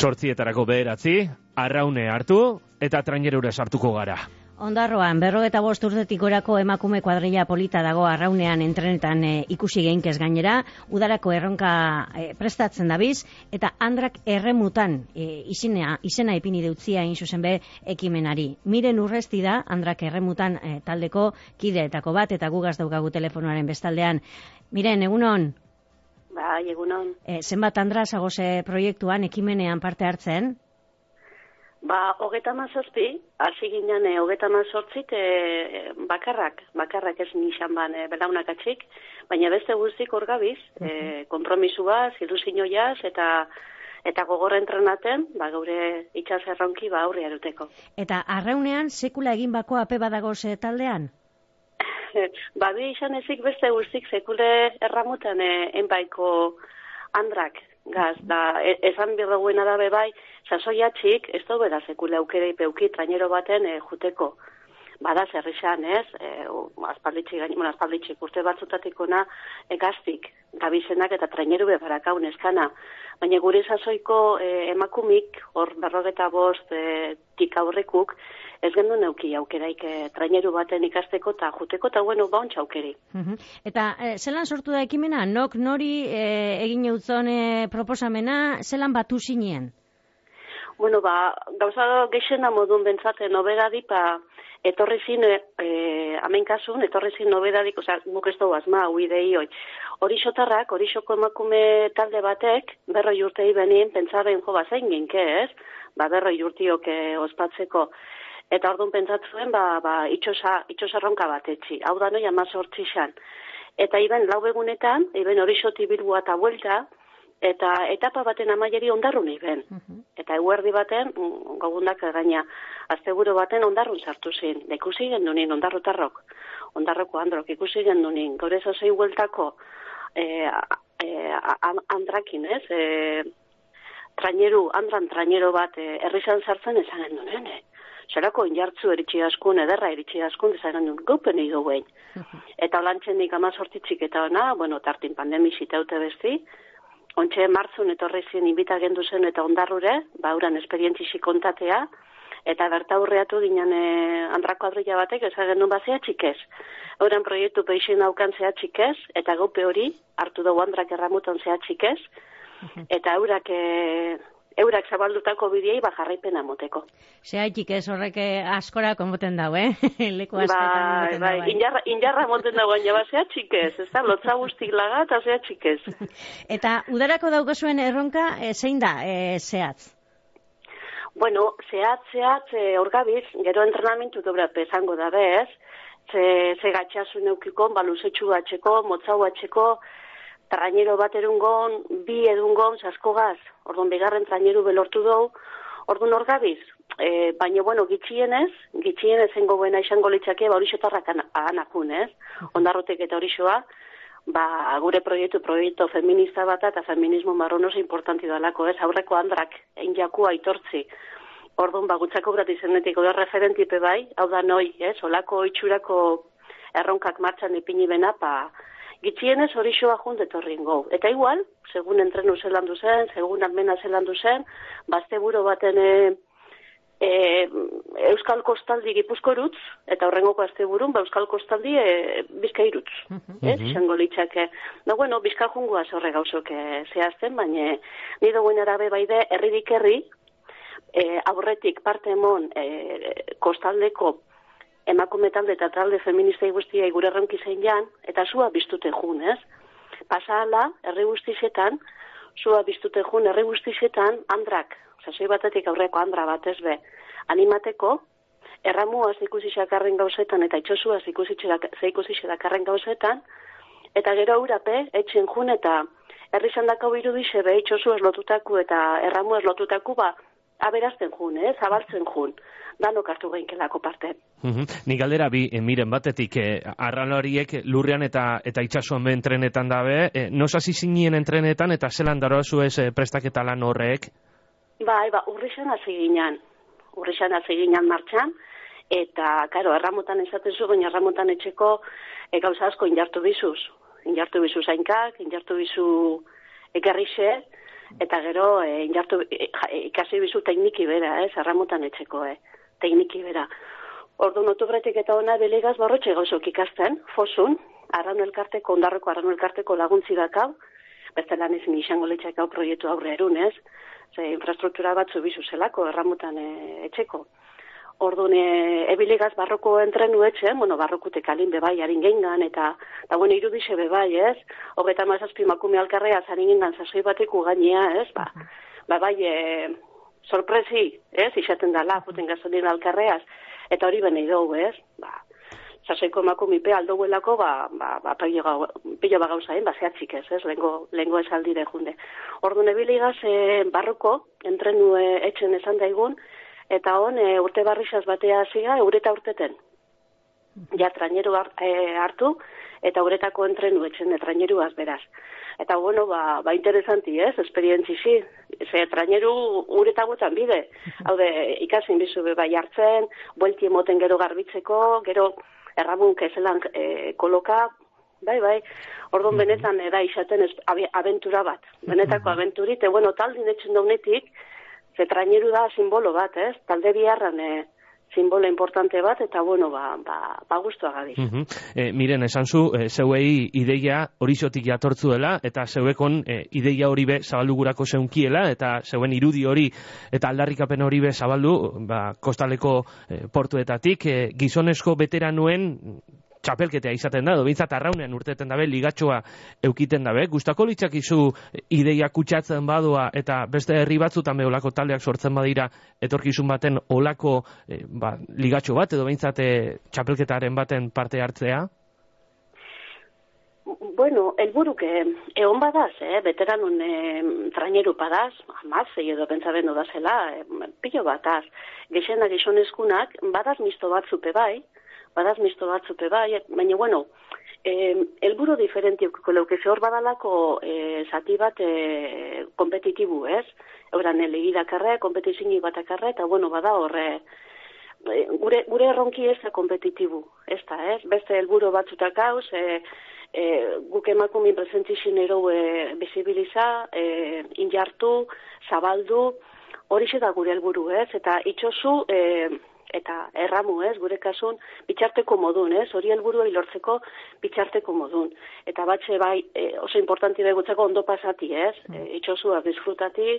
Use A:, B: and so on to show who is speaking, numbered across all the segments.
A: sortzietarako beheratzi, arraune hartu eta trainerura sartuko gara.
B: Ondarroan, berrogeta bost urtetik gorako emakume kuadrilla polita dago arraunean entrenetan e, ikusi geinkez gainera, udarako erronka e, prestatzen dabiz, eta andrak erremutan e, izinea, izena ipini deutzia zuzen be ekimenari. Miren urresti da, andrak erremutan e, taldeko kideetako bat, eta gugaz daukagu telefonoaren bestaldean. Miren, egunon?
C: Bai, egunon.
B: E, zenbat andra zagoze proiektuan, ekimenean parte hartzen?
C: Ba, hogeta mazazpi, hasi ginen, e, hogeta mazortzik, e, bakarrak, bakarrak ez nixan ban, e, belaunak atxik, baina beste guztik orgabiz, e, mhm. kompromisua, ziluzino jaz, eta eta gogor entrenaten, ba, gaure itxas erronki, ba, aurri eruteko.
B: Eta arreunean, sekula egin bako ape badago ze taldean?
C: ba, bi izan ezik beste guztik, sekule erramuten e, enbaiko andrak, gaz, da, e, esan birroguena da bai, sasoia txik, ez da beda sekule aukere peuki trainero baten e, juteko. Bada zerrixan, ez? E, aspalditxik, gaini, bueno, aspalditxik, uste batzutatiko egaztik, gabizenak eta traineru bebarakau neskana. Baina gure sasoiko e, emakumik, hor berrogeta bost e, tik aurrekuk, ez gendu neuki aukeraik e, traineru baten ikasteko eta juteko eta bueno, bauntxa aukeri.
B: Eta e, zelan sortu da ekimena? Nok nori e, egin eutzone proposamena, zelan batu zinien?
C: Bueno, ba, gauza geixena modun bentsaten nobedadi, pa, etorri zin, e, e, amen kasun, etorri zin nobedadik, oza, guk ez dugu azma, hui dehi hoi. Hori xotarrak, hori xoko emakume talde batek, berro jurtei benien, pentsaren jo, ba, zein genke ez, ba, berro jurtiok e, ospatzeko. Eta orduan pentsatzen, ba, ba, itxosa, itxosa ronka bat etxi. Hau da noi, amazortzi xan. Eta iben, lau egunetan, iben hori xoti bilbua eta huelta, eta etapa baten amaieri ondarrun iben. Mhm. Eta eguerdi baten, mm, gogundak gaina, azteguro baten ondarrun sartu zen. Da ikusi gendu nien ondarrotarrok, ondarroko androk ikusi gendu nien. Gaur zei hueltako e, e, andrakin, ez? E, traineru, andran traineru bat e, errizan sartzen ezan gendu nien, eh? Zerako injartzu eritxi askun, ederra eritxi askun, ezan gendu gaupen edo behin. Eta lantzen nik amazortitzik eta ona, bueno, tartin pandemi zitaute besti, ontxe martzun etorri zien inbita gendu zen eta ondarrure, ba, uran esperientzi kontatea, eta berta hurreatu ginen e, andrako adroia batek, ez gendu bazea txikez. Euren proiektu peixin aukan zea txikez, eta gaupe hori, hartu dugu andrak erramutan zea txikez, eta eurak e, eurak zabaldutako bideei ba jarraipena moteko.
B: Zehaitik ez horrek eh, askora konboten dau, eh? Leku
C: bai, bai, injarra, injarra moten dago, baina ba, zea txikez, ez da, lotza guztik laga eta zea txikez.
B: eta udarako daugozuen erronka, e, zein da, e, zehatz?
C: Bueno, zehatz, zehatz, e, orgabiz, gero entrenamentu dobra pesango da bez, ze, ze gatxasun eukiko, baluzetxu batxeko, motzau batxeko, trainero bat erungon, bi edungon, zasko gaz, orduan bigarren traineru belortu dugu, orduan orgabiz, e, baina, bueno, gitxienez, gitxienez zengo buena izango litzake, ba, horixo tarrak anakun, ez? Ondarrotek eta horixoa, ba, gure proiektu, proiektu feminista bat eta feminismo marron oso importanti dalako, ez? Aurreko andrak, egin jakua aitortzi, orduan, ba, gutzako brat izenetik, oda referentipe bai, hau da noi, ez? Olako itxurako erronkak martxan ipini bena, pa, gitxienez hori xoa jundet horrin gau. Eta igual, segun entrenu zelan duzen, segun almena zelan duzen, bazte buro baten e, e, Euskal Kostaldi gipuzkorutz, eta horrengoko azte burun, ba Euskal Kostaldi e, bizkairutz. Mm -hmm. eh, Zango litzake. Da, bueno, bizka jungua zorre gauzok e, zehazten, baina nido guen arabe baide, herridik herri, e, aurretik parte emon e, kostaldeko emakume talde eta talde feminista guztia gure erronki zein jan, eta zua biztute jun, ez? Pasala, herri guztizetan, zua biztute jun, herri guztizetan, andrak, zazoi batetik aurreko andra bat ez be, animateko, erramua ikusi xakarren gauzetan, eta itxosua ikusi xakarren gauzetan, eta gero aurape, etxen jun, eta herri zandako biru dixe be, itxosu lotutaku eta erramu lotutaku, ba, aberazten jun, eh? zabaltzen jun danok hartu geinkelako parte.
A: Mm Ni galdera bi, eh, miren batetik, eh, arralariek lurrean eta eta itxasuan ben trenetan dabe, eh, nos hasi zinien entrenetan eta zelan daro zu ez eh, prestaketa lan horrek?
C: Bai, ba, urrixan hasi ginen, urrixan hasi ginen martxan, eta, karo, erramotan esaten zu, baina erramotan etxeko e, gauza asko injartu bizuz. Injartu bizuz ainkak, injartu bizu ekarrixe, eta gero e, injartu, e, ikasi bizu tekniki bera, ez, arramutan etxeko, e, tekniki bera. Ordu notubretik eta ona beligaz barrotxe gauzok ikasten, fosun, arranu elkarteko, ondarroko arranu elkarteko laguntzi dakau, beste lan ezin izango letxak hau proiektu aurre erun, ez? Ze infrastruktura batzu bizu zelako, erramutan e, etxeko. Orduan, e, ebiligaz barroko entrenu etxe, bueno, barrokutek alin bebai harin gengan, eta, eta bueno, irudixe bebai, ez? Hogeta mazazpi makume alkarrea zarin gengan zazoi bateko gainea, ez? Ba, ba bai, e, sorpresi, ez? Ixaten dala, puten gazolin alkarreaz, eta hori benei dugu, ez? Ba, zazoiko makumipe aldouelako, ba, ba, ba, pilo ba gauzain, ba, zehatzik ez, ez? Lengo, lengo esaldire junde. Orduan, ebiligaz, e, barroko, entrenu e, etxen esan daigun, eta hon e, urte barrixaz batea hasiga eureta urteten. Ja traineru e, hartu eta uretako entrenu etxen traineruaz beraz. Eta bueno, ba, ba interesanti, ez? Esperientzi zi. Ze traineru ureta gutan bide. Hau de, ikasin bizu bai hartzen, buelti emoten gero garbitzeko, gero erramun kezelan e, koloka, bai, bai, orduan benetan da izaten ez, abentura bat. Benetako abenturi, te bueno, taldin etxen daunetik, ze traineru da simbolo bat, ez? Talde biharran e, simbolo importante bat, eta bueno, ba, ba, ba guztua gabiz.
A: Uh miren, esan zu, e, zeuei ideia hori zotik jatortzuela, eta zeuekon e, ideia hori be zabaldugurako zeunkiela, eta zeuen irudi hori, eta aldarrikapen hori be zabaldu, ba, kostaleko e, portuetatik, e, gizonezko veteranuen txapelketea izaten da, dobintzat arraunean urteten dabe, ligatxoa eukiten dabe, gustako litzak izu ideia kutsatzen badua eta beste herri batzutan be olako taldeak sortzen badira etorkizun baten olako e, ba, ligatxo bat edo bintzat eh, txapelketaren baten parte hartzea?
C: Bueno, el buruke, egon badaz, eh, veteranun eh, traineru padaz, amaz, edo pentsaben da zela, eh, pillo bataz, gexena gexonezkunak, badaz misto bat zupe bai, badaz misto batzute bai, baina bueno, eh, elburo diferenti eukiko leuke, hor badalako eh, zati bat eh, kompetitibu, ez? Euran elegida karre, kompetizini bat akarre, eta bueno, bada horre, eh, gure, gure erronki ez da kompetitibu, ez da, ez? Beste elburo batzutak hauz, eh, e, guk emakumin presentizin ero e, bizibiliza, e, injartu, zabaldu, hori da gure helburu, ez? Eta itxosu, e, eta erramu ez, gure kasun, bitxarteko modun ez, hori helburua ilortzeko bitxarteko modun. Eta batxe bai, e, oso importanti begutzeko ondo pasati ez, mm. e, itxosua disfrutati,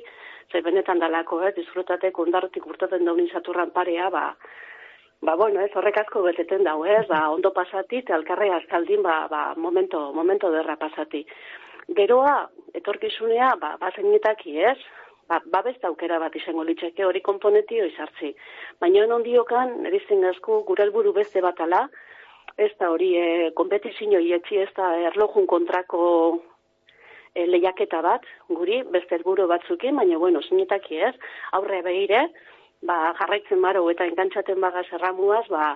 C: ze benetan dalako ez, disfrutate kondarrotik urtaten daun izaturran parea, ba, ba bueno ez, horrek asko beteten dau ez, ba, ondo pasati, eta alkarre azkaldin, ba, ba, momento, momento derra pasati. Geroa, etorkizunea, ba, bazenitaki ez, ba, babesta aukera bat izango litzake hori komponetio izartzi. Baina non diokan, erizten gazku, gure helburu beste bat ala, ez da hori e, kompetizio ietzi, ez da erlojun kontrako e, lehiaketa bat, guri, beste helburu batzukin, baina bueno, zinetaki ez, aurre behire, ba, jarraitzen baro eta enkantzaten bagaz erramuaz, ba,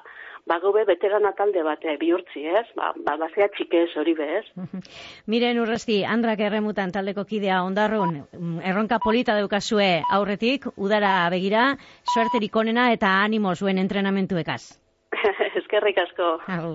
C: ba gobe beteran atalde bat eh, bihurtzi, ez? Ba, ba, bazea txikez hori bez.
B: Miren urrezti, Andrak erremutan taldeko kidea ondarrun, erronka polita daukazue aurretik, udara begira, suerterik onena eta animo zuen entrenamentuekaz.
C: Eskerrik asko.
B: Agur.